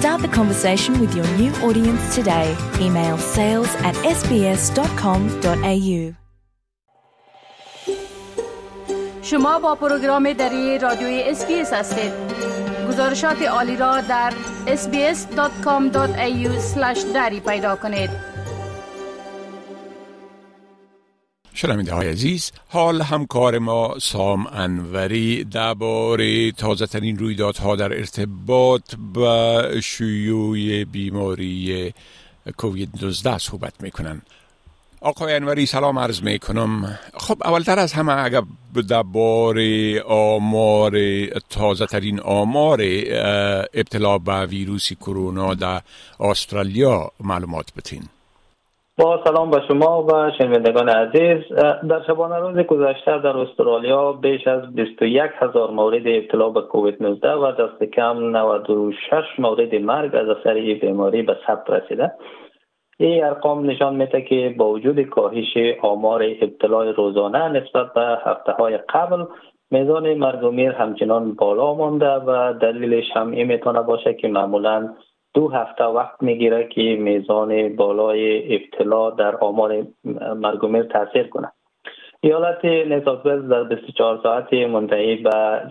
Start the conversation with your new audience today. Email sales at sbs.com.au. شما با پروگرام دری رادیوی اسپیس هستید گزارشات عالی را در sbs.com.au دری پیدا کنید شنونده های عزیز؟ حال همکار ما سام انوری درباره تازه ترین رویدادها در ارتباط با شیوع بیماری کووید 19 صحبت می‌کنن. آقای انوری سلام عرض می کنم خب اولتر از همه اگر درباره آمار تازه ترین آمار ابتلا به ویروس کرونا در استرالیا معلومات بتین با سلام به شما و شنوندگان عزیز در شبانه روز گذشته در استرالیا بیش از 21 هزار مورد ابتلا به کووید 19 و دست کم 96 مورد مرگ از اثر بیماری به ثبت رسیده. این ارقام نشان میده که با وجود کاهش آمار ابتلا روزانه نسبت به هفته های قبل میزان مرگ و میر همچنان بالا مانده و دلیلش هم این می‌تونه باشه که معمولا دو هفته وقت می‌گیره که میزان بالای ابتلا در آمار مرگ تاثیر کنه. ایالت نیسات در 24 ساعت منتهی به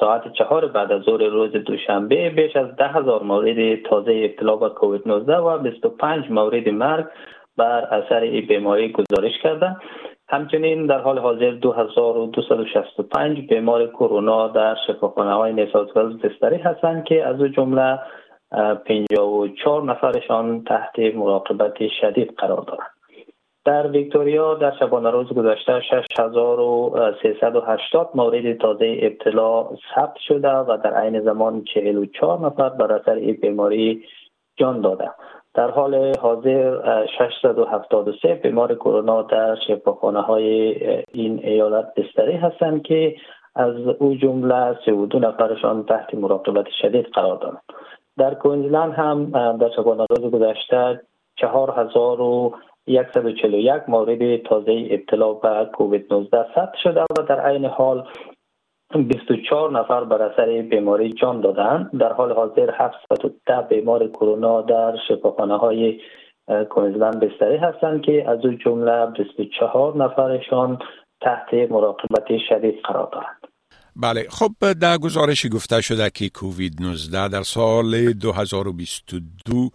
ساعت چهار بعد از ظهر روز دوشنبه بیش از ده هزار مورد تازه ابتلا به کووید 19 و 25 مورد مرگ بر اثر این بیماری گزارش کرده همچنین در حال حاضر 2265 بیمار کرونا در شفاخانه های ولز بستری هستند که از جمله 54 نفرشان تحت مراقبت شدید قرار دارند. در ویکتوریا در شبانه روز گذشته 6380 مورد تازه ابتلا ثبت شده و در عین زمان 44 نفر بر اثر این بیماری جان داده. در حال حاضر 673 بیمار کرونا در شفاخانه های این ایالت بستری هستند که از او جمله 32 نفرشان تحت مراقبت شدید قرار دارند. در کوینزلند هم در شبانه روز گذشته 4000 141 مورد تازه ابتلا به کووید 19 ثبت شده و در عین حال 24 نفر بر اثر بیماری جان دادند در حال حاضر 710 بیمار کرونا در شفاخانه های کوینزلند بستری هستند که از او جمله 24 نفرشان تحت مراقبت شدید قرار دارند. بله. خب در گزارشی گفته شده که کووید 19 در سال 2022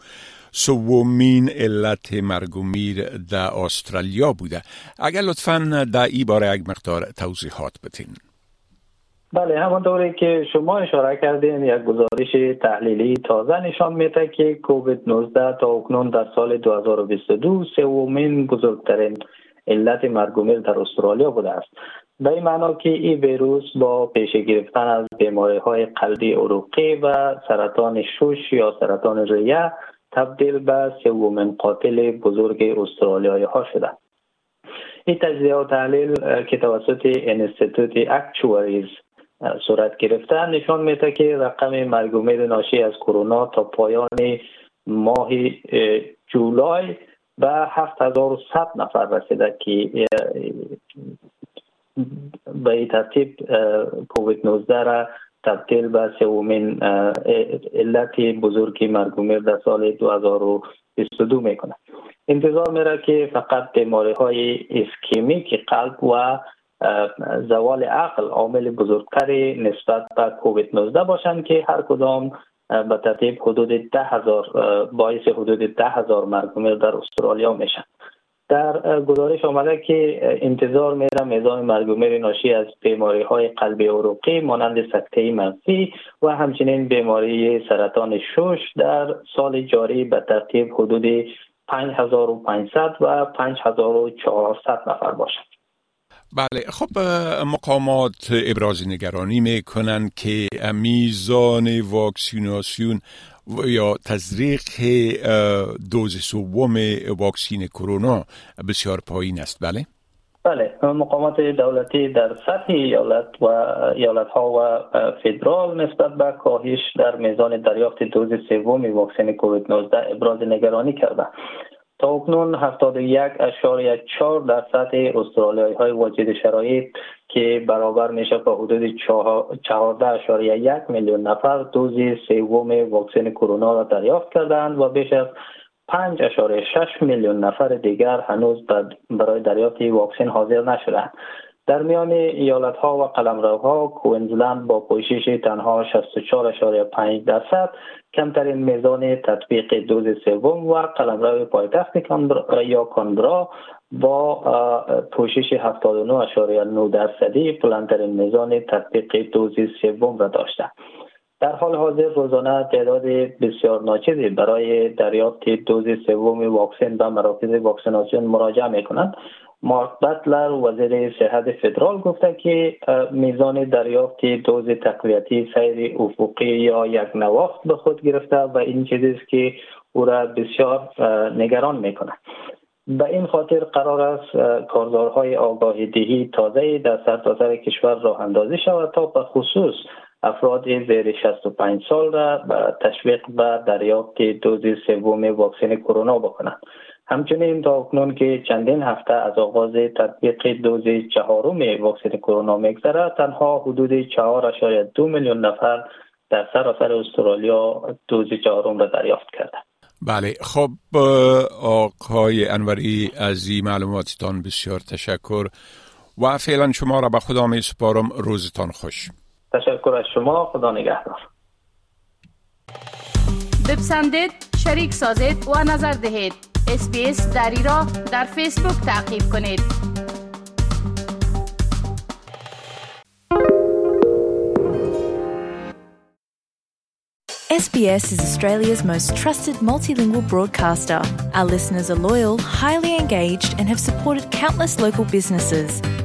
سومین علت مرگ و میر در استرالیا بوده. اگر لطفا در ای باره یک مقدار توضیحات بتین بله همانطوری که شما اشاره کردین یک گزارش تحلیلی تازه نشان میده که کووید 19 تا اکنون در سال 2022 سومین بزرگترین علت مرگ در استرالیا بوده است. به این معنا که این ویروس با پیش گرفتن از بیماری های قلبی عروقی و سرطان شش یا سرطان ریه تبدیل به سومین قاتل بزرگ استرالیایی ها شده. این تجزیه و تحلیل که توسط انستیتوت اکچواریز صورت گرفته نشان میده که رقم مرگ ناشی از کرونا تا پایان ماه جولای به 7100 نفر رسیده که به این ترتیب کووید 19 را تبدیل به سومین علت بزرگی مرگومیر در سال 2022 می‌کنه انتظار میره که فقط بیماری های اسکیمیک قلب و زوال عقل عامل بزرگتری نسبت به کووید 19 باشند که هر کدام به ترتیب حدود ده هزار باعث حدود ده هزار مرگومیر در استرالیا میشن. در گزارش آمده که انتظار میره میزان مرگ و میر ناشی از بیماری های قلبی عروقی مانند سکته منفی و همچنین بیماری سرطان شش در سال جاری به ترتیب حدود 5500 و 5400 نفر باشد بله خب مقامات ابراز نگرانی می‌کنن که میزان واکسیناسیون یا تزریق دوز سوم واکسین کرونا بسیار پایین است. بله؟ بله مقامات دولتی در سطح ایالت و ایالت ها و فدرال نسبت به کاهش در میزان دریافت دوز سوم واکسن کووید 19 ابراز نگرانی کرده. تا اکنون 71.4 درصد استرالیایی های واجد شرایط که برابر میشه با حدود 14.1 میلیون نفر دوز سوم واکسن کرونا را دریافت کردند و بیش از 5.6 میلیون نفر دیگر هنوز برای دریافت واکسن حاضر نشدند. در میان ایالت ها و قلمروها کوینزلند با پوشش تنها 64.5 درصد کمترین میزان تطبیق دوز سوم و قلمرو پایتخت یا کانبرا با پوشش 79.9 درصدی بلندترین میزان تطبیق دوز سوم را داشته در حال حاضر روزانه تعداد بسیار ناچیزی برای دریافت دوز سوم واکسن به مراکز واکسیناسیون مراجعه می کنند مارک بطلر وزیر صحت فدرال گفته که میزان دریافت دوز تقویتی سیر افقی یا یک نواخت به خود گرفته و این چیزی است که او را بسیار نگران می‌کنه به این خاطر قرار است کارزارهای آگاهی دهی تازه در سرتاسر کشور راه اندازی شود تا به خصوص افراد زیر 65 سال را تشویق به دریافت دوز سوم واکسن کرونا بکنند. همچنین تا اکنون که چندین هفته از آغاز تطبیق دوز چهارم واکسن کرونا میگذره تنها حدود 4.2 میلیون نفر در سراسر استرالیا دوز چهارم را دریافت کرده. بله خب آقای انوری از این معلوماتتان بسیار تشکر و فعلا شما را به خدا می سپارم روزتان خوش. تشکر از شما خدا نگهدار بپسندید شریک سازید و نظر دهید اسپیس دری را در فیسبوک تعقیب کنید SBS is Australia's most trusted multilingual broadcaster. Our listeners are loyal, highly engaged, and have supported countless local businesses.